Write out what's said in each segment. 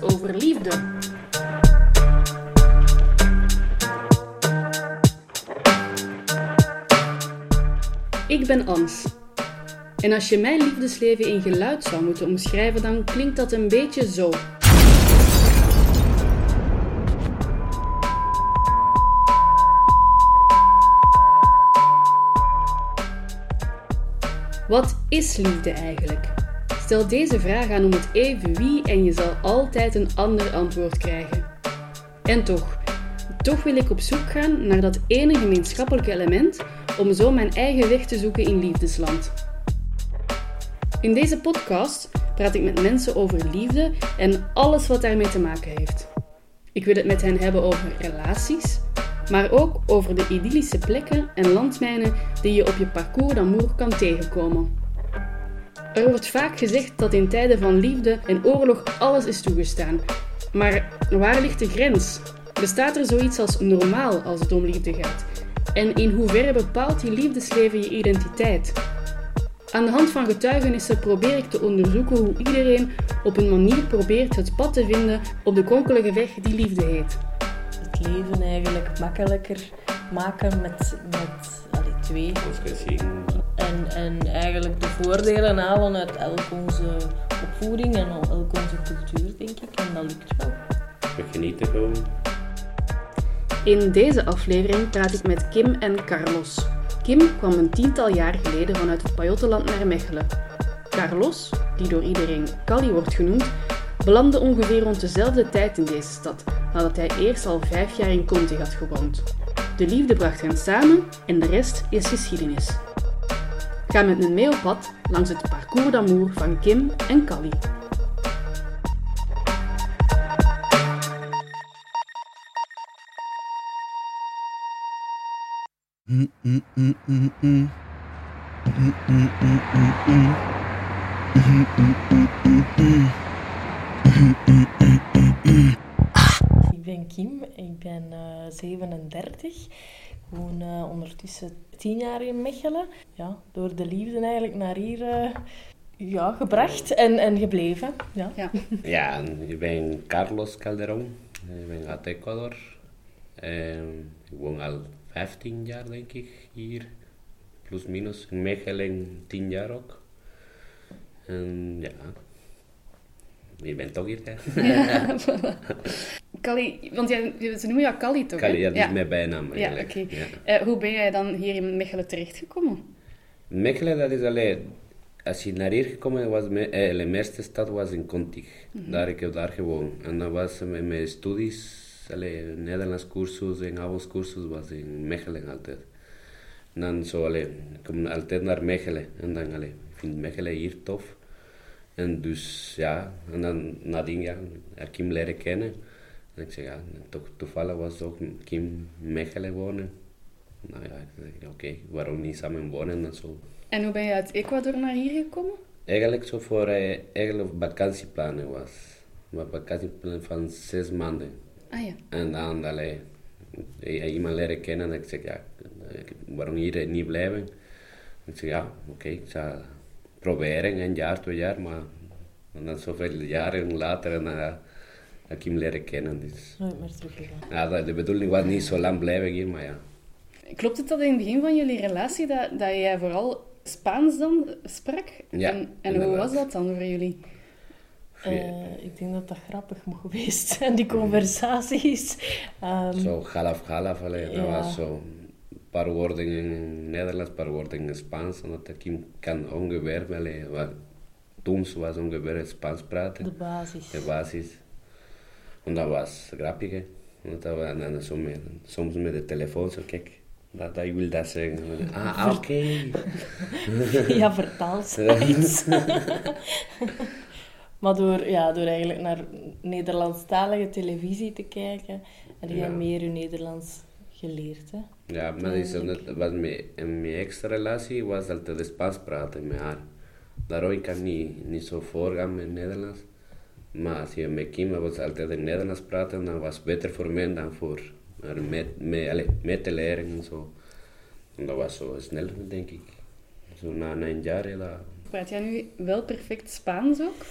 over liefde. Ik ben Ans. En als je mijn liefdesleven in geluid zou moeten omschrijven, dan klinkt dat een beetje zo. Wat is liefde eigenlijk? Stel deze vraag aan om het even wie en je zal altijd een ander antwoord krijgen. En toch, toch wil ik op zoek gaan naar dat ene gemeenschappelijke element om zo mijn eigen weg te zoeken in liefdesland. In deze podcast praat ik met mensen over liefde en alles wat daarmee te maken heeft. Ik wil het met hen hebben over relaties, maar ook over de idyllische plekken en landmijnen die je op je parcours d'amour kan tegenkomen. Er wordt vaak gezegd dat in tijden van liefde en oorlog alles is toegestaan. Maar waar ligt de grens? Bestaat er zoiets als normaal als het om liefde gaat? En in hoeverre bepaalt je liefdesleven je identiteit? Aan de hand van getuigenissen probeer ik te onderzoeken hoe iedereen op een manier probeert het pad te vinden op de kronkelige weg die liefde heet. Het leven eigenlijk makkelijker maken met, met allee, twee. En, en eigenlijk de voordelen halen uit elk onze opvoeding en elk onze cultuur, denk ik. En dat lukt wel. We genieten gewoon. In deze aflevering praat ik met Kim en Carlos. Kim kwam een tiental jaar geleden vanuit het Pajottenland naar Mechelen. Carlos, die door iedereen Calli wordt genoemd, belandde ongeveer rond dezelfde tijd in deze stad, nadat hij eerst al vijf jaar in Conti had gewoond. De liefde bracht hen samen en de rest is geschiedenis. Ga met me mee op pad langs het parcours d'amour van Kim en Calli. Ik ben Kim, ik ben eh 37. Ik woon eh, ondertussen 10 jaar in Mechelen. Ja, door de liefde eigenlijk naar hier eh, ja, gebracht en, en gebleven. Ja. Ja. Ja, en ik ben Carlos Calderón. Ik ben uit Ecuador. En ik woon al 15 jaar, denk ik, hier. Plus minus. In Mechelen 10 jaar ook. En ja. Je bent toch hier, hè? Ja, Calli, want jij, ze noemen jou Calli toch? Kali, ja, dat ja. is mijn bijnaam Ja, eigenlijk. Ja. Eh, hoe ben jij dan hier in Mechelen terechtgekomen? Mechelen, dat is alleen... Als je naar hier gekomen was, eh, de eerste stad was in Contig. Daar ik heb daar gewoond. En dan was met mijn studies, allee, Nederlands cursus en avondscursus was in Mechelen altijd. En dan zo, allee, ik kom altijd naar Mechelen. En dan, allee, ik vind Mechelen hier tof. En dus, ja, en dan nadien, ja, heb Kim leren kennen. En ik zei, ja, toch toevallig was ook Kim Mechelen wonen. Nou ja, ik zei, oké, waarom niet samen wonen en zo. En hoe ben je uit Ecuador naar hier gekomen? Eigenlijk zo voor eh, eigenlijk vakantieplannen was. Maar vakantieplannen van zes maanden. Ah ja. En dan allee, eh, iemand leren kennen en ik zeg ja, eh, waarom hier niet blijven? Ik zeg ja, oké, ik zal proberen, een jaar, twee jaar, maar en dan zoveel jaren later en dan ja, heb ik hem leren kennen. Dus. Nooit meer teruggegaan. Ja, dat- de bedoeling was niet zo lang blijven hier, maar ja. Klopt het dat in het begin van jullie relatie dat, dat jij vooral Spaans dan sprak? Ja, En, en hoe was dat dan voor jullie? Eh, ik denk dat dat grappig moet geweest zijn, die conversaties. Ehm, Zo half half, allee, dat Ja. was zo een paar woorden in Nederlands, een paar woorden in Spaans, omdat ik hem kan ongeveer, allee, wat toen was ongeveer Spaans praten, de basis. de basis. En dat was grappig, hè. Want dat was, en dan zo met, soms met de telefoon, zo kijk, dat, dat, ik wil dat zeggen. Ah, oké. Ja, vertaal maar door, ja, door eigenlijk naar Nederlandstalige televisie te kijken, heb Ja. meer je Nederlands geleerd. Hè? Ja, maar is Eigenlijk. was mijn, in mijn echte relatie was altijd Spaans praten met haar. Daarom ik kan niet, niet zo voorgaan met Nederlands. Maar als je met Kim was altijd in Nederlands praten, dan was het beter voor mij dan voor haar mee, mee, allee, mee te leren en zo. En dat was zo snel, denk ik. Zo na een jaar, dat, Praat jij nu wel perfect Spaans ook?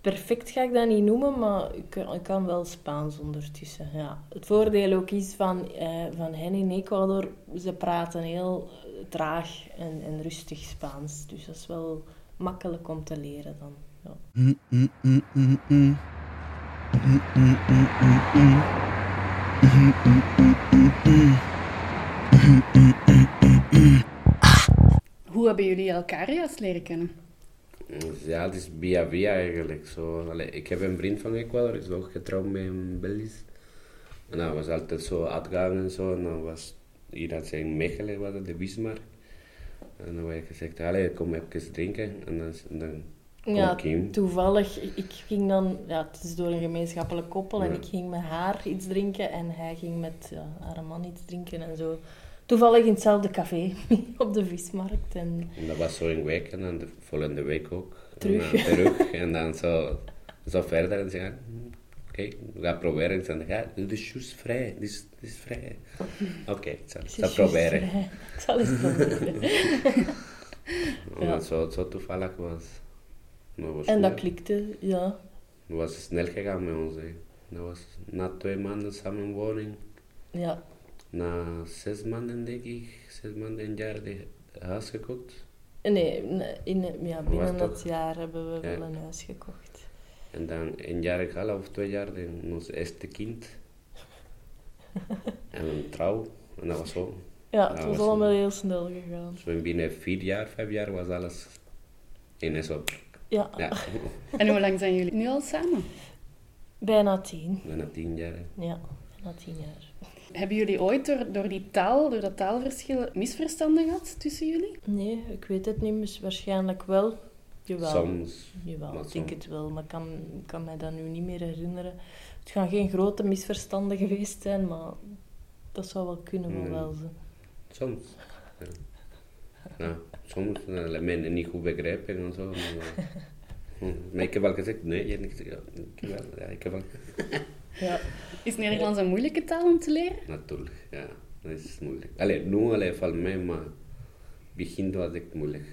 perfect ga ik dat niet noemen, maar ik, ik kan wel Spaans ondertussen. Ja. Het voordeel ook is van, eh, van hen in Ecuador, ze praten heel traag en, en rustig Spaans. Dus dat is wel makkelijk om te leren dan. Hoe hebben jullie elkaar juist leren kennen? Ja, het is via via eigenlijk. Zo, ik heb een vriend van Ecuador, is ook getrouwd met een Belgisch. En dat was altijd zo uitgaan en zo. En dan was hier dat zijn Mechelen, was de Wismar. En dan werd gezegd, allee, kom even drinken. En dan, dan ja, toevallig. Ik ging dan, ja, het is door een gemeenschappelijk koppel, en ik ging met haar iets drinken en hij ging met ja, haar man iets drinken en zo. Toevallig in hetzelfde café op de vismarkt. En, en dat was zo een week en dan de volgende week ook. Terug. En dan terug en dan zo, zo verder en zeggen, oké, we gaan proberen. En dan ja, dit is juist vrij, dit is, dit is vrij. Oké, okay, ik zal, proberen. Ik zal eens proberen. ja. zo, zo toevallig was en dat klikte, ja. Dat was snel gegaan met ons. Hè. Dat was na twee maanden samenwoning. Ja. Na zes maanden, denk ik, zes maanden, een jaar, de huis gekocht. Nee, in, ja, binnen dat jaar hebben we wel een huis gekocht. En dan een jaar en half of twee jaar, dan ons eerste kind. en een trouw. En dat was zo. Ja, het was, allemaal heel snel gegaan. Dus binnen vier jaar, vijf jaar was alles ineens op. Ja. ja. En hoe lang zijn jullie nu al samen? Bijna tien. Bijna tien jaar. Ja, bijna tien jaar. Hebben jullie ooit door, door die taal, door dat taalverschil, misverstanden gehad tussen jullie? Nee, ik weet het niet, dus waarschijnlijk wel. Jawel. Soms. Jawel, ik denk het wel, maar ik kan, kan mij dat nu niet meer herinneren. Het gaan geen grote misverstanden geweest zijn, maar dat zou wel kunnen, mm. wel zijn. Soms. Ja. Ja soms uh, mensen niet goed begrijpen en zo. Maar, hm, maar ik heb wel gezegd, nee, je hebt niet gezegd. Ja, ik heb wel, ja, ik heb wel. ja. Is Nederlands een moeilijke taal om te leren? Natuurlijk, ja. Dat is moeilijk. Allee, nu alleen van mij, maar begin was het moeilijk.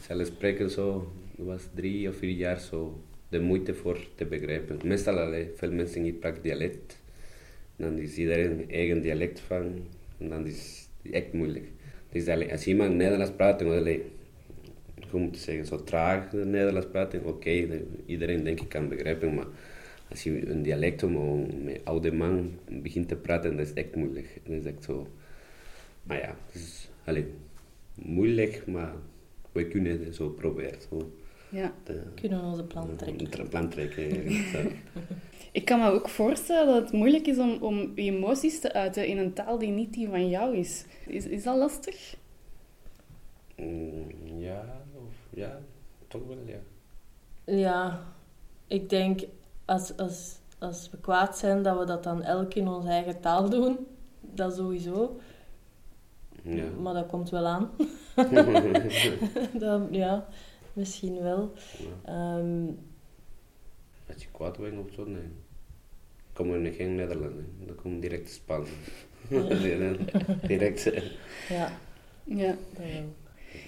Zelfs spreken zo, was drie of vier jaar zo de moeite voor te begrijpen. Meestal alleen, veel mensen niet praten dialect. Dan is iedereen eigen dialect van. En dan is het echt moeilijk. Dus als iemand Nederlands praat, dan hoe moet zeggen, zo traag Nederlands praat, oké, okay, iedereen denk ik kan begrijpen, maar als je een dialect om met oude man begint te praten, dat is echt moeilijk. Dat is echt zo, maar ja, het is alleen, moeilijk, maar we kunnen het zo proberen. Zo. Ja, we kunnen onze plan trekken. Een plan trekken, Ik kan me ook voorstellen dat het moeilijk is om, om je emoties te uiten in een taal die niet die van jou is. Is, is dat lastig? Mm, ja, of, ja, toch wel, ja. Ja, ik denk als, als, als we kwaad zijn, dat we dat dan elk in onze eigen taal doen. Dat sowieso. Ja. Maar dat komt wel aan. dan, ja, misschien wel. Ja. Um, als je kwaad bent of zo, nee komen geen Nederland, dan komt direct Spanje. direct. Ja. Ja.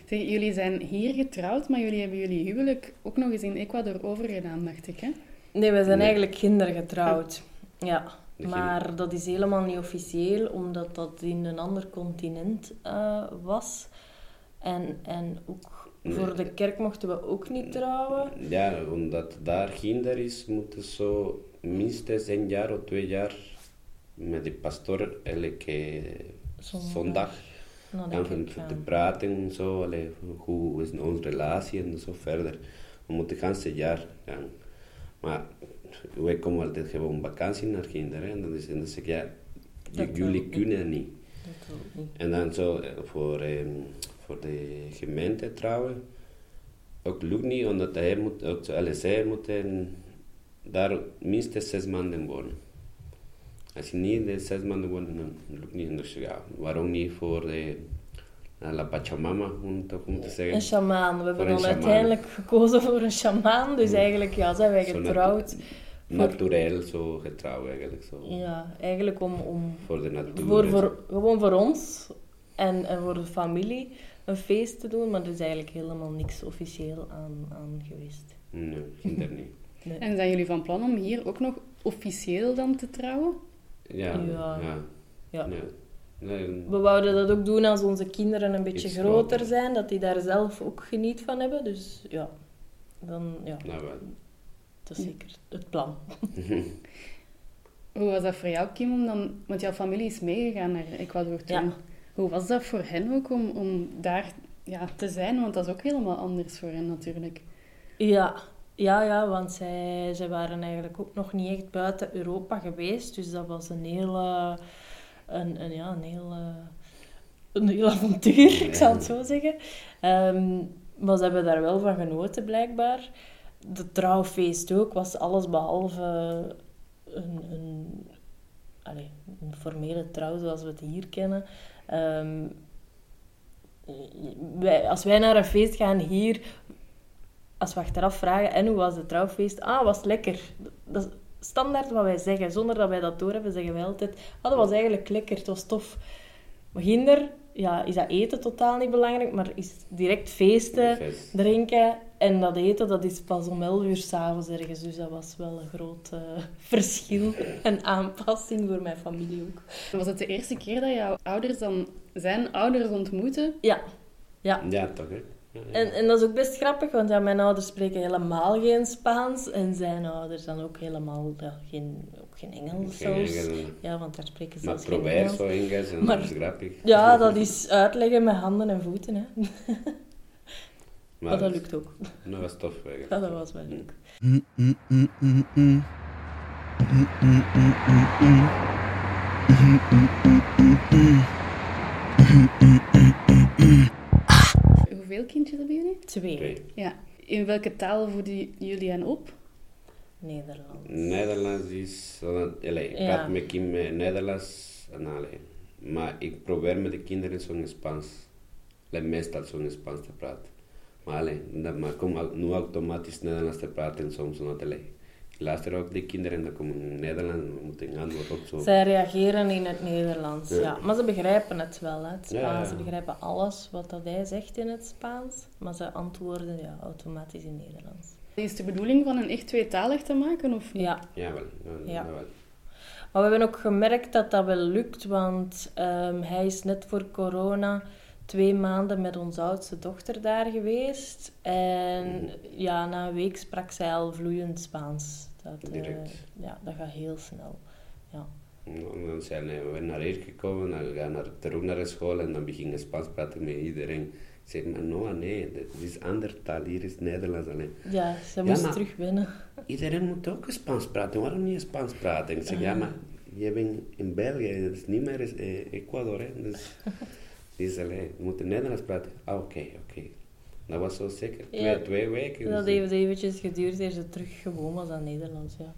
Zeg, jullie zijn hier getrouwd, maar jullie hebben jullie huwelijk ook nog eens in Ecuador overgedaan, dacht ik, hè? Nee, we zijn eigenlijk kindergetrouwd. Ja, maar dat is helemaal niet officieel, omdat dat in een ander continent uh, was. En, en ook voor de kerk mochten we ook niet trouwen. Ja, omdat daar kinder is, moeten zo minstens een jaar of twee jaar met de pastor elke zondag gaan te praten en zo. Allee, hoe is onze relatie en zo verder. We moeten het hele jaar gaan. Maar wij komen altijd gewoon vakantie naar kinderen. En dan, is, dan zeg ik, ja, jullie kunnen niet. niet. En dan zo eh, voor, um, voor de gemeente trouwen, ook lukt niet, omdat hij moet, ook, alle zij moeten daar minstens zes maanden wonen. Als je niet de zes maanden woont, dan lukt niet. Dus ja, waarom niet voor de La Pachamama, om toch om te zeggen. Een shamaan. We hebben dan uiteindelijk gekozen voor een shamaan. Dus eigenlijk ja, zijn wij getrouwd. Natuurlijk zo getrouwd eigenlijk. Zo. Ja, eigenlijk om... om voor de natuur. Voor, voor, gewoon voor ons en, en voor de familie een feest te doen. Maar er is eigenlijk helemaal niks officieel aan, aan geweest. Nee, kinder niet. Nee. En zijn jullie van plan om hier ook nog officieel dan te trouwen? Ja, Ja. ja. Ja. Nee. Nee, We wouden dat ook doen als onze kinderen een beetje groter. zijn, dat die daar zelf ook geniet van hebben. Dus ja, dan, ja, nou wel. dat is zeker het plan. Hoe was dat voor jou, Kim? Om dan, want jouw familie is meegegaan naar Ecuador toen. Ja. Hoe was dat voor hen ook om, om daar ja, te zijn? Want dat is ook helemaal anders voor hen natuurlijk. Ja, ja, ja want zij, zij waren eigenlijk ook nog niet echt buiten Europa geweest. Dus dat was een hele, een, een, ja, een hele, een heel avontuur, ik zal het zo zeggen. Ehm, maar ze hebben daar wel van genoten, blijkbaar. De trouwfeest ook was alles behalve een, een, allee, een formele trouw zoals we het hier kennen. Ehm, wij, als wij naar een feest gaan hier, als we achteraf vragen, en hoe was het trouwfeest? Ah, was lekker. Dat is standaard wat wij zeggen. Zonder dat wij dat doorhebben, zeggen wij altijd, ah, dat was eigenlijk lekker, het was tof. Maar ja, is dat eten totaal niet belangrijk, maar is direct feesten, Feest. drinken. En dat eten, dat is pas om 11 uur s'avonds ergens. Dus dat was wel een groot eh, verschil en aanpassing voor mijn familie ook. Was het de eerste keer dat jouw ouders dan zijn ouders ontmoeten? Ja, ja. Ja, toch, hè? En, en dat is ook best grappig, want ja, mijn ouders spreken helemaal geen Spaans. En zijn ouders dan ook helemaal ja, geen, ook geen Engels Geen zelfs. Ja, want daar spreken ze Maar zelfs geen probeer Engels. zo Engels en Maar- dat is grappig. Ja, dat is uitleggen met handen en voeten. Hè. Maar, Maar dat lukt ook. Dat was tof eigenlijk. Ja, dat was wel leuk. Hoeveel kindjes hebben jullie? Twee. Twee. Ja. In welke taal voeden jullie hen op? Nederlands. Nederlands is... eh, Allee, ik Ja. praat met Kim met Nederlands en allee. Maar ik probeer met de kinderen zo'n Spaans. Meestal zo'n Spaans te praten. Maar allee, dat, maar kom nu automatisch Nederlands te praten soms. Allee, luister ook de kinderen en dan komen in Nederland moeten antwoorden ook zo. Zij reageren in het Nederlands, ja. Ja. Maar ze begrijpen het wel, hè, het Spaans. ja. Ze begrijpen alles wat dat hij zegt in het Spaans. Maar ze antwoorden ja, automatisch in Nederlands. Is het de bedoeling van een echt tweetalig te maken? Of niet? Ja, Ja, wel. Ja, Ja. dat wel. Maar we hebben ook gemerkt dat dat wel lukt, want ehm, hij is net voor corona twee maanden met onze oudste dochter daar geweest. En ja, na een week sprak zij al vloeiend Spaans. Dat, eh, Direct. ja, dat gaat heel snel. Ja. En dan zijn we naar hier gekomen, dan gaan we naar, terug naar de school en dan beginnen Spaans praten met iedereen. Ik zeg, maar no, nee, dit is andere taal, hier is Nederlands alleen. ja, ze moest maar- terug winnen. Iedereen moet ook Spaans praten, waarom niet Spaans praten? Ik zeg, ja, maar je bent in België, dat is niet meer eh, Ecuador, hè. Dus, dus alleen, we moeten Nederlands praten. Ah, oké, oké. Dat was zo zeker, twee, Ja. twee weken. Dat heeft eventjes geduurd eer ze terug gewoon was aan Nederlands, ja.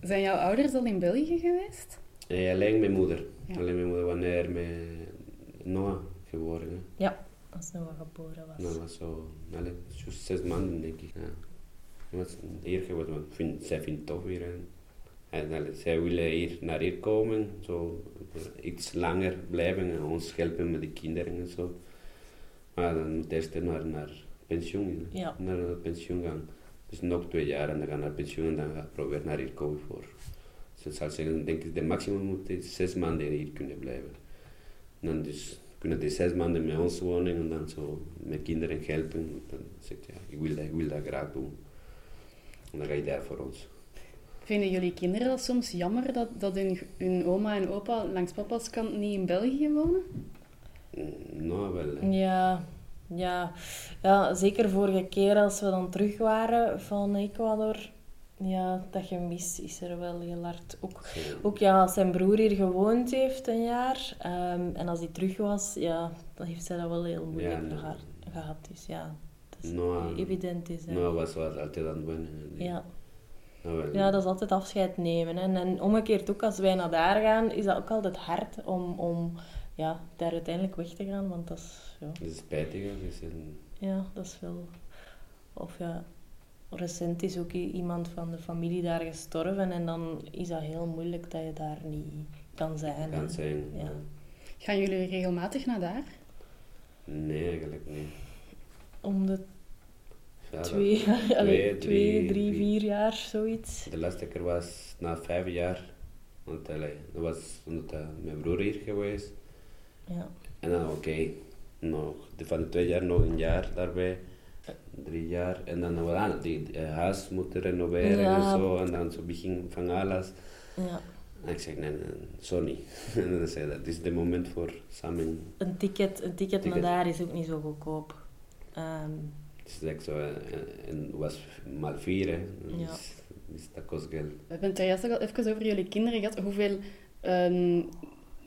Zijn jouw ouders al in België geweest? eh, alleen mijn moeder. Ja. Alleen mijn moeder, wanneer met Noah geboren, hè. Ja, als Noah geboren was. Nou, dat was zo, allee, zes maanden denk ik. Ja. Dat was hier geworden, want vind, zij vindt het tof weer. En, en zij willen hier naar hier komen, zo eh, iets langer blijven en ons helpen met de kinderen en zo. Maar dan moet eerst naar, naar pensioen, Ja. naar pensioen gaan. Dus nog twee jaar en dan gaan naar pensioen en dan gaan we proberen naar hier komen voor. Dus ik zou zeggen, denk ik, de maximum moet zes maanden hier kunnen blijven. En dan dus kunnen die zes maanden met ons wonen en dan zo met kinderen helpen. Dan zeg ik, ja, ik wil dat, ik wil dat graag doen. En dan ga je daar voor ons. Vinden jullie kinderen dat soms jammer dat, dat hun, hun oma en opa langs papa's kant niet in België wonen? Mm, Nou, wel. hè. Ja, ja. ja, zeker vorige keer als we dan terug waren van Ecuador. Ja, dat gemis is er wel heel hard. Ook, ook ja, als zijn broer hier gewoond heeft een jaar. ehm, en als hij terug was, ja, dan heeft zij dat wel heel moeilijk Ja, nee. gehad, gehad. Dus ja, dat is Nou, evident. Is, hè. Nou, was was altijd aan het winnen. ja. Ja, dat is altijd afscheid nemen. hè. En, en omgekeerd ook, als wij naar daar gaan, is dat ook altijd hard om, om ja, daar uiteindelijk weg te gaan. Want dat is... Ja, Dat is spijtig. Dus, Ja, dat is wel. Of ja, recent is ook iemand van de familie daar gestorven en dan is dat heel moeilijk dat je daar niet kan zijn. kan zijn. Ja. Gaan jullie regelmatig naar daar? Nee, eigenlijk niet. Om de twee, twee, allee, twee, drie, vier. jaar, zoiets. De laatste keer was na vijf jaar. Want allee, dat was omdat eh, mijn broer hier geweest. Ja. En dan oké, nog de, van de twee jaar nog een jaar daarbij. Drie jaar. En dan we aan die eh, huis moeten renoveren Ja. en zo. En dan zo begin van alles. ja. En ik zeg, nee, nee, sorry. en dan zei dat is het moment voor samen. Een ticket, een ticket, Ticket. naar daar is ook niet zo goedkoop. Ehm, Het is echt zo, en was maal vier, hè. Ja. Dus, dus dat kost geld. We hebben het juist al even over jullie kinderen gehad. Hoeveel ehm,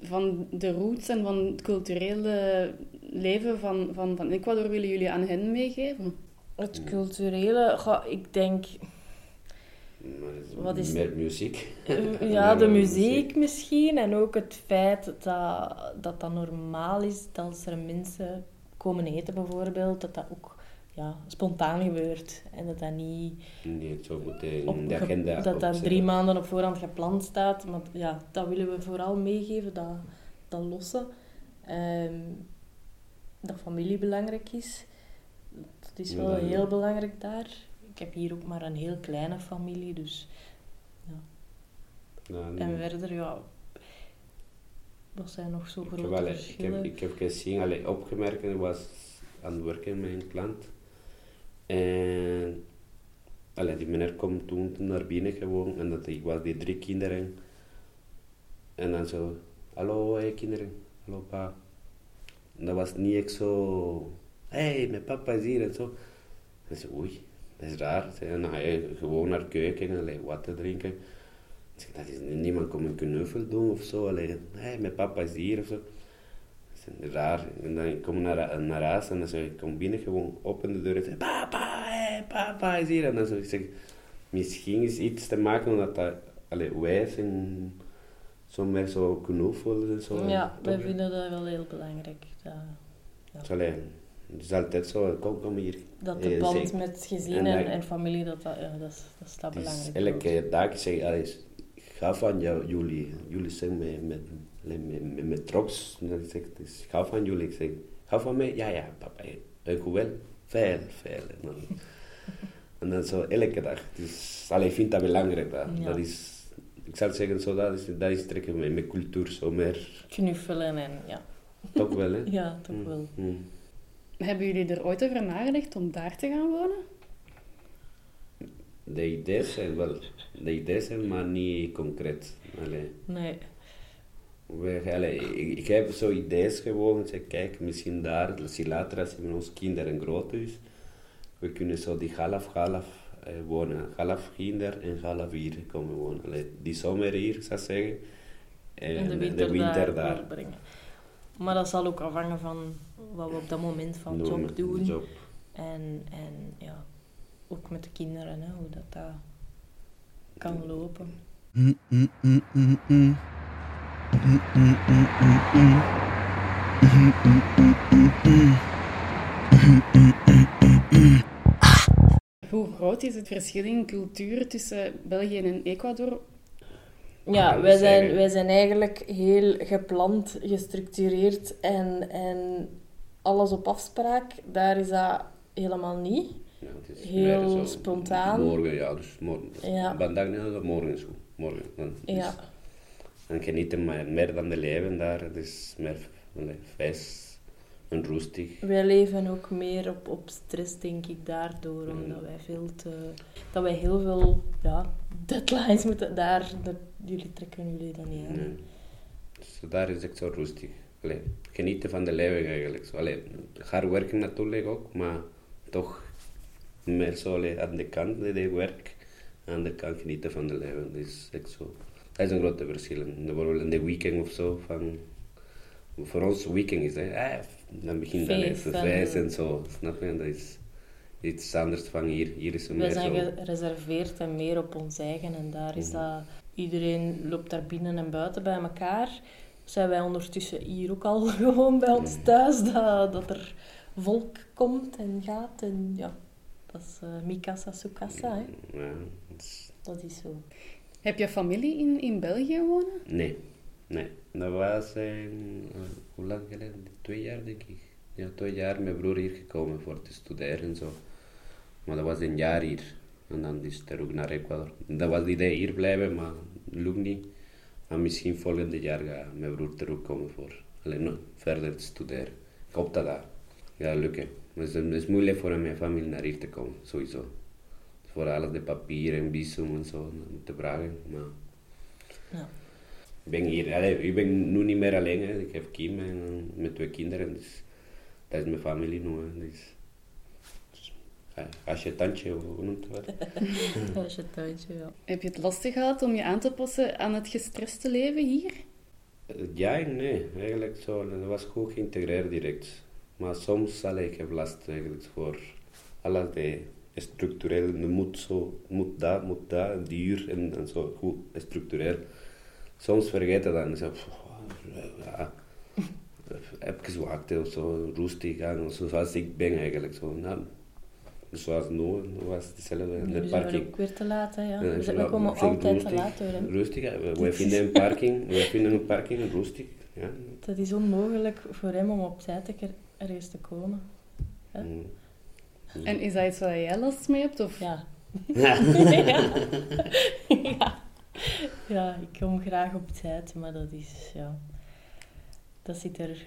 van de roots en van het culturele leven van, van, van Ecuador willen jullie aan hen meegeven? het culturele, ik denk, Maar Wat is- meer muziek. eh, ja, de muziek misschien. En ook het feit dat dat, dat dat is dat als er mensen komen eten bijvoorbeeld, dat dat ook ja, spontaan gebeurt. En dat dat niet Niet zo goed in op, de ge- agenda. dat dat drie maanden op voorhand gepland staat. Maar ja, dat willen we vooral meegeven, dat, dat losse. Ehm, dat familie belangrijk is. Dat is wel heel belangrijk daar. Ik heb hier ook maar een heel kleine familie, dus... Ja, En verder, ja... Wat zijn nog zo Ik grote heb, wel, ik, heb, ik heb gezien, allee, opgemerkt, was aan het werken met een klant. En allee, die meneer komt toen naar binnen gewoon en dat, ik was die drie kinderen. En dan zo, hallo hey, kinderen, hallo pa. En dat was niet echt zo, hey, mijn papa is hier en zo. En ze, oei, dat is raar. En ga je gewoon naar keuken en allee, water drinken. Dat is niemand komt een knuffel doen of zo. Hé, mijn papa is hier of zo. Dat raar. En dan kom ik naar, naar huis en dan zeg ik, kom binnen gewoon, open de deur en zeg, papa, papa is hier. En dan zeg ik, zeg, misschien is iets te maken omdat dat, allee, wij zijn zo meer zo knuffel en zo. Ja, wij vinden dat wel heel belangrijk. Dat, Dus, allee, het is altijd zo, kom, kom hier. dat de Eh, band zeg- met gezin en en, dat- en familie, dat, dat, ja, dat, is, dat is belangrijk. elke dag zeg ik, ga van jou, jullie. Jullie zijn met, met, met, met, met, met trots. En dan zeg ik, dus, ik ga van jullie. Ik zeg, ga van mij? Ja, ja, papa. En hoe wel? Veel, veel. En dan, en dan zo elke dag. Dus, allee, ik vind dat belangrijk. Dat, Ja. dat is, ik zou zeggen, zo, dat is, dat is trekken met, met cultuur, zo meer. Knuffelen en ja. Toch wel, hè? Ja, toch Mm, wel. mm. Hebben jullie er ooit over nagedacht om daar te gaan wonen? De ideeën zijn wel, de ideeën zijn maar niet concreet. Allee. Nee. We, allee, ik, ik heb zo ideeën gewoon. Ik zeg, kijk, misschien daar, als je later, als je met ons kinderen groot is, we kunnen zo die half-half eh, wonen. Half kinder en half hier komen wonen. Allee, die zomer hier, zou ik zeggen. En, En de winter, daar. Maar dat zal ook afhangen van wat we op dat moment van job doen. Job. En, en ja, ook met de kinderen, hè, hoe dat, dat kan lopen. Mm, mm, mm, Hoe groot is het verschil in cultuur tussen België en Ecuador? Ja, kan wij zijn, wij zijn eigenlijk heel gepland, gestructureerd en, en alles op afspraak. Daar is dat helemaal niet. Ja, het is Heel spontaan. Morgen, ja, dus morgen. Ja. Vandaag niet, morgen is goed. Morgen. Dan, Ja, En genieten maar meer dan de leven daar. Het is meer feest en rustig. wij leven ook meer op, op stress, denk ik, daardoor. Omdat wij veel te... Dat wij heel veel ja, deadlines moeten... Daar, dat, jullie trekken jullie dat niet aan. Dus daar is het zo rustig. Allee, genieten van de leven eigenlijk. Zo, allee, hard werken natuurlijk ook, maar toch meer zo allee, aan de kant ik werk, aan de kant genieten van de leven. Dat is echt zo. Dat is een grote verschil. Bijvoorbeeld in de weekend of zo, van, voor ons weekend is eh, dan begint Feest even en- feest en zo. Snap je? Dat is iets anders van hier. Hier is het meer zijn zo. gereserveerd en meer op ons eigen. En daar is Mhm. dat... Iedereen loopt daar binnen en buiten bij elkaar. Zijn wij ondertussen hier ook al gewoon bij ons Mhm. thuis. Dat, dat er volk komt en gaat. En ja, dat is uh, Mikasa Sukasa. Hè. Ja, het is- Dat is zo. Heb je familie in, in België wonen? Nee, nee. Dat was een, eh, hoe lang geleden? Twee jaar denk ik. Ja, twee jaar mijn broer hier gekomen voor te studeren en zo. Maar dat was een jaar hier. En dan is terug naar Ecuador. Dat was het idee, hier blijven, maar lukt niet. En misschien volgende jaar gaat mijn broer terugkomen voor alleen, verder te studeren. Ik hoop dat dat gaat lukken. Maar het is moeilijk voor mijn familie naar hier te komen, sowieso. Voor alles de papieren en visum en zo te vragen. Maar Ja. ik ben hier, allee, ik ben nu niet meer alleen. Hè. Ik heb Kim en, met twee kinderen. Dus dat is mijn familie nu. Hè. Dus, ja, als je tandje, hoe noemt het? Is het thuisje, ja. Heb je het lastig gehad om je aan te passen aan het gestreste leven hier? Ja en nee, eigenlijk zo. Dat was goed geïntegreerd direct. Maar soms zal ik heb last eigenlijk voor alles de structureel, moet zo, moet dat, moet dat, duur en, en zo goed structureel. Soms vergeet je dan zeg ja, heb zwakte of zo, rustig aan, zoals ik ben eigenlijk. Zo, nou, zoals nu, was hetzelfde in de zijn we parking. ook weer te laat, hè, ja. We, zijn, ja, we komen altijd te laat door, hè. Rustig, hè. we, we vinden een parking, we vinden een parking rustig. Ja. Het is onmogelijk voor hem om op tijd keer ergens te komen. Ja. Mm. En is dat iets waar jij last mee hebt? Of? Ja. Ja. ja. ja. Ik kom graag op tijd, maar dat is, ja... Dat zit er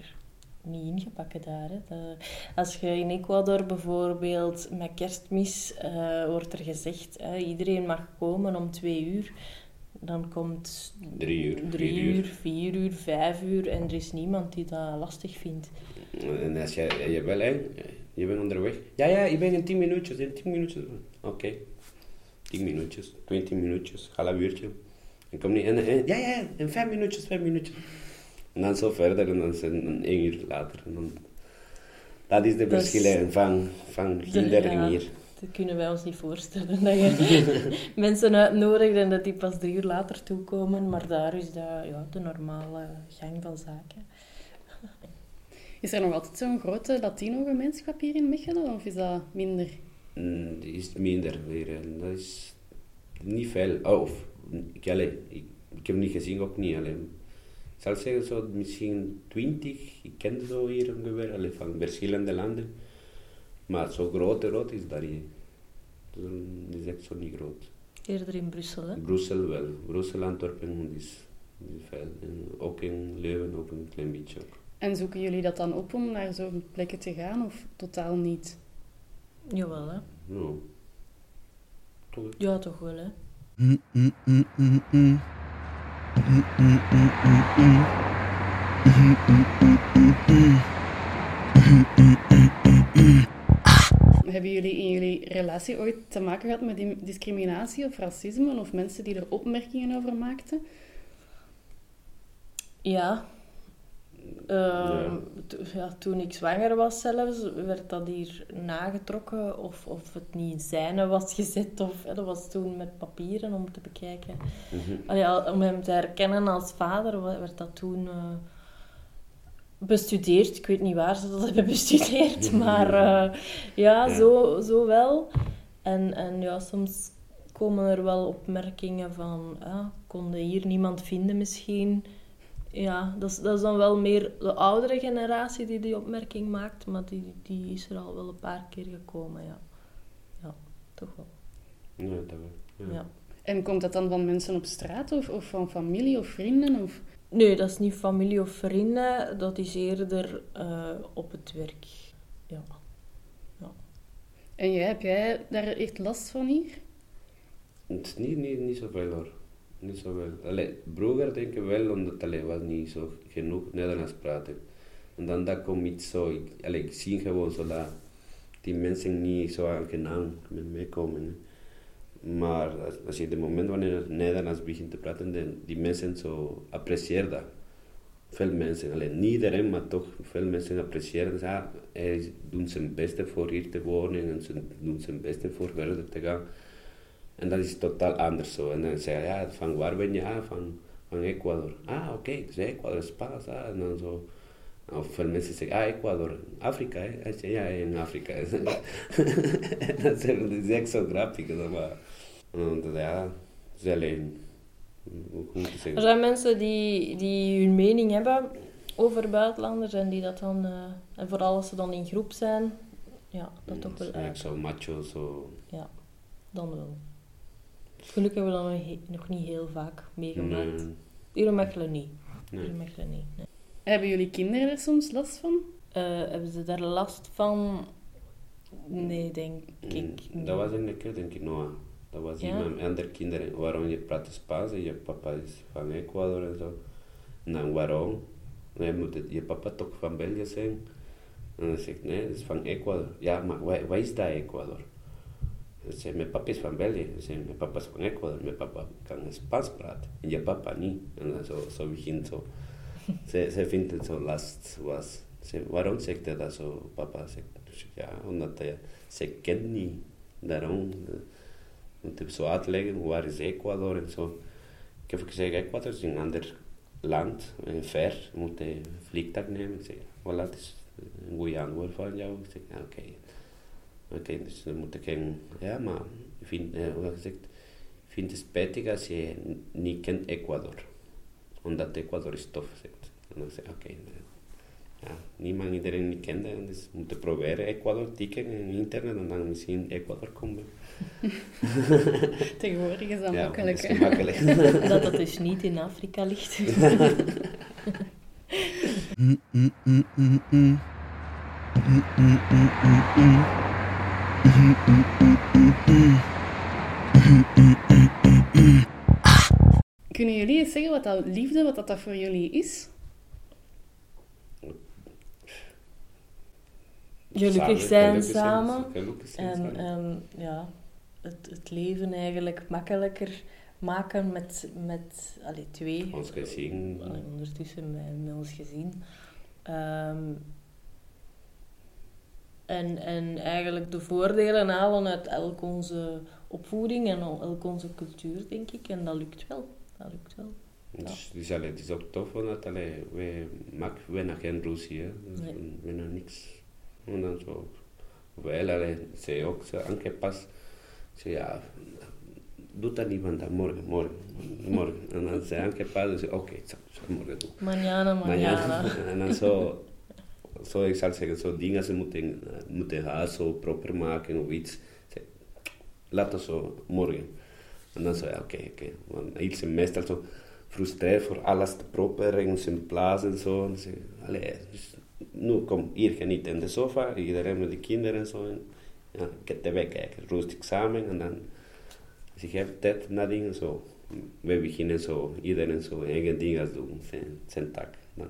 niet ingepakt daar. Hè. Dat- als je in Ecuador bijvoorbeeld met kerstmis eh, wordt er gezegd, hè, iedereen mag komen om twee uur. Dan komt Drie uur, drie vier uur. uur, vier uur, vijf uur en er is niemand die dat lastig vindt. En als jij, je wel, hè, je bent onderweg. Ja, ja, ik ben in 10 minuutjes, in 10 minuutjes. Oké, 10 minuutjes, 20 minuutjes, half uurtje. En kom niet, en, en, ja, ja, in 5 minuutjes, 5 minuutjes. En dan zo verder en dan zijn een uur later. En dan, dat is de is- verschil van, van hindering ja. hier. Dat kunnen wij ons niet voorstellen. Dat je mensen uitnodigt en dat die pas drie uur later toekomen. Maar daar is dat ja, de normale gang van zaken. Is er nog altijd zo'n grote Latino-gemeenschap hier in Mechelen? Of is dat minder? Mm, die is minder weer. En dat is niet veel. Oh, of, ik, allee, ik, ik heb niet gezien, ook niet. Allee. Ik zal zeggen, zo, misschien 20. Ik ken zo hier ongeveer, allee, van verschillende landen. Maar zo groot, groot is dat niet. Dat is echt zo niet groot. Eerder in Brussel, hè? Brussel wel. Brussel, Antwerpen is, is veel. En ook in Leuven ook een klein beetje. Ook. En zoeken jullie dat dan op om naar zo'n plekken te gaan? Of totaal niet? Jawel, hè? Toch? Ja, toch wel, hè? Mm, mm, mm. Hebben jullie in jullie relatie ooit te maken gehad met die discriminatie of racisme? Of mensen die er opmerkingen over maakten? Ja. Ehm, Ja. to- ja, toen ik zwanger was zelfs, werd dat hier nagetrokken of, of het niet in scène was gezet. Of, hè, dat was toen met papieren om te bekijken. Mhm. Allee, om hem te herkennen als vader werd dat toen eh, bestudeerd. Ik weet niet waar ze dat hebben bestudeerd, maar eh, ja, Ja. Zo, zo wel. En, en ja, soms komen er wel opmerkingen van, ah, konden hier niemand vinden misschien. Ja, dat is, dat is dan wel meer de oudere generatie die die opmerking maakt, maar die, die is er al wel een paar keer gekomen, ja. Ja, toch wel. Ja, dat wel. Ja. Ja. En komt dat dan van mensen op straat of, of van familie of vrienden? Of... Nee, dat is niet familie of vrienden, dat is eerder eh, op het werk. Ja. En jij, heb jij daar echt last van hier? Het is niet, niet, niet zoveel hoor. Niet zoveel. Allee, vroeger denk ik wel, omdat allee, was niet zo genoeg Nederlands praten. En dan dat komt iets zo, ik, allee, ik zie gewoon zo dat die mensen niet zo aangenaam met mij komen. Maar als, als je de moment wanneer je Nederlands begint te praten, dan die mensen zo appreciëren dat. Veel mensen, alleen niet iedereen, maar toch veel mensen appreciëren dat. Hij doet zijn beste voor hier te wonen en ze doen zijn beste voor verder te gaan. En dat is totaal anders zo. En dan je, ja, van waar ben je? Ah, van, van Ecuador. Ah, oké, zeg Ecuador, Spaans. Ah, en dan zo. Of veel mensen zeggen, ah, Ecuador, Afrika, hè? Hij zegt, ja, in Afrika. dat is- dat is echt zo grappig. Maar, want, ja, het is alleen, Er zijn mensen die, die hun mening hebben over buitenlanders en die dat dan, eh, en vooral als ze dan in groep zijn, Ja, dat toch wel Eigenlijk zo macho, zo... Ja, dan wel. Gelukkig hebben we dat nog, he- nog niet heel vaak meegemaakt. Nee, Hier in Mechelen niet. Hier nee. in Mechelen niet. nee. Hebben jullie kinderen er soms last van? Eh, hebben ze daar last van? Nee, denk ik Mm, niet. Dat was een keer, denk ik, Noah. Dat was Ja? iemand met andere kinderen. Waarom je praat Spaans en je papa is van Ecuador en zo. En dan waarom? Nee, moet het, je papa toch van België zijn? En dan zegt nee, het is van Ecuador. Ja, maar waar, waar is dat Ecuador? Zei, mijn papa is van België. Zei, mijn papa is van Ecuador. Mijn papa kan Spaans praten. En je papa niet. En zo, zo begint zo. Ze, ze vindt het zo last was. Ze, waarom zegt hij dat zo, papa? Dus ja, omdat hij, ze kent niet. Daarom eh, moet ik zo uitleggen, waar is Ecuador en zo. Ik heb gezegd, Ecuador is een ander land, en ver. Je moet een vliegtuig nemen. Ik zeg, voilà, het is een goede antwoord van jou. Ik zeg, ja, oké. Oké, dus dan moet ik geen... Ja, maar ik vind, eh, hoe gezegd, ik vind het spijtig als je niet kent Ecuador. Omdat Ecuador is tof, zegt. En dan zeg ik, oké. eh, ja, niemand, iedereen niet kende. en Dus we moeten proberen Ecuador tikken in internet en dan misschien Ecuador komen. Tegenwoordig is dat ja, makkelijk. dat is gemakkelijk. Dat dat dus niet in Afrika ligt. Mm, mm, mm, Kunnen jullie eens zeggen wat dat liefde, wat dat, dat voor jullie is? Gelukkig zijn gelukkig samen. Gelukkig zijn En, samen. en ja, het, het leven eigenlijk makkelijker maken met, met allee, twee. Ons gezin. Allee, ondertussen met, met ons gezin. Ehm, en, en eigenlijk de voordelen halen uit elk onze opvoeding en elk onze cultuur, denk ik. En dat lukt wel. Dat lukt wel. Dus, dus allee, het is ook tof, want allee, wij maken bijna geen ruzie, hè. Dus Nee. we- bijna niks. En dan zo, wel, allee, zei ook zo aangepast. Zei, ja, doe dat niet, want dan morgen, morgen, morgen. En dan zei aangepast, dus oké, ik zal morgen doen. Manjana. ja, en dan zo, zo, ik zal zeggen, zo dingen ze moeten, moeten huis zo proper maken of iets. Laat het zo morgen. En dan zo, ja, oké, oké. Want hier zijn meestal zo frustreerd voor alles te proper en zijn plaats en zo. En dan zeg allee, dus, nu kom, hier geniet in de sofa, iedereen met de kinderen en zo. En, ja, ik heb tv kijken, rustig samen en dan, als heb tijd na dingen zo. We beginnen zo, iedereen zo eigen dingen doen, zijn, zijn tak. Nou,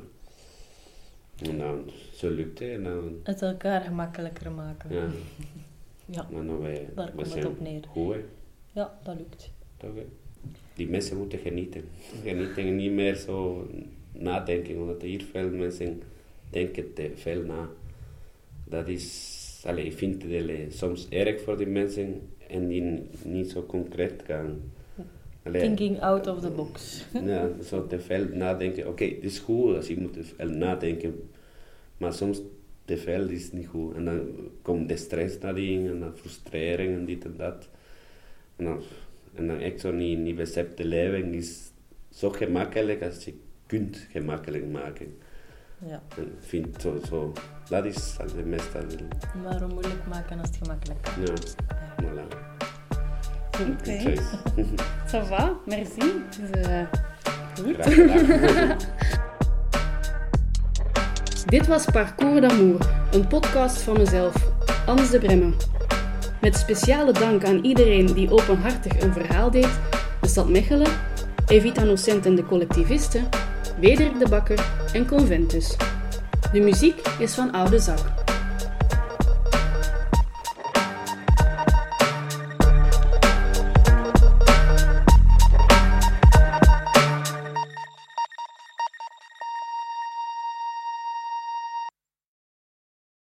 en dan, zo lukt het en dan, Het elkaar gemakkelijker maken. ja, Ja, en dan wij, Daar komt het op neer. goed, hè. ja dat lukt. Toch, hè? Die mensen moeten genieten. Genieten en niet meer zo nadenken, omdat hier veel mensen denken te veel na. Dat is, allee, ik vind het soms erg voor die mensen en die niet zo concreet gaan. Allee, Thinking out of the box. ja, zo te veel nadenken. Oké, het is goed als je moet te veel nadenken, maar soms te veel is niet goed. En dan komt de stress nadien en dan frustrering en dit en dat. En dan, en dan echt zo niet, niet beseft te leven is zo gemakkelijk als je kunt gemakkelijk maken. Ja. Ik vind zo, zo, dat is al de meeste. Waarom moeilijk maken als het gemakkelijk kan? Ja, voilà. Oké. Is. Ça va, merci. Is, eh, goed. Dit was Parcours d'Amour, een podcast van mezelf, Ans de Bremme. Met speciale dank aan iedereen die openhartig een verhaal deed, de stad Mechelen, Evita Nocent en de collectivisten, Wederik de Bakker en Conventus. De muziek is van Oude Zak.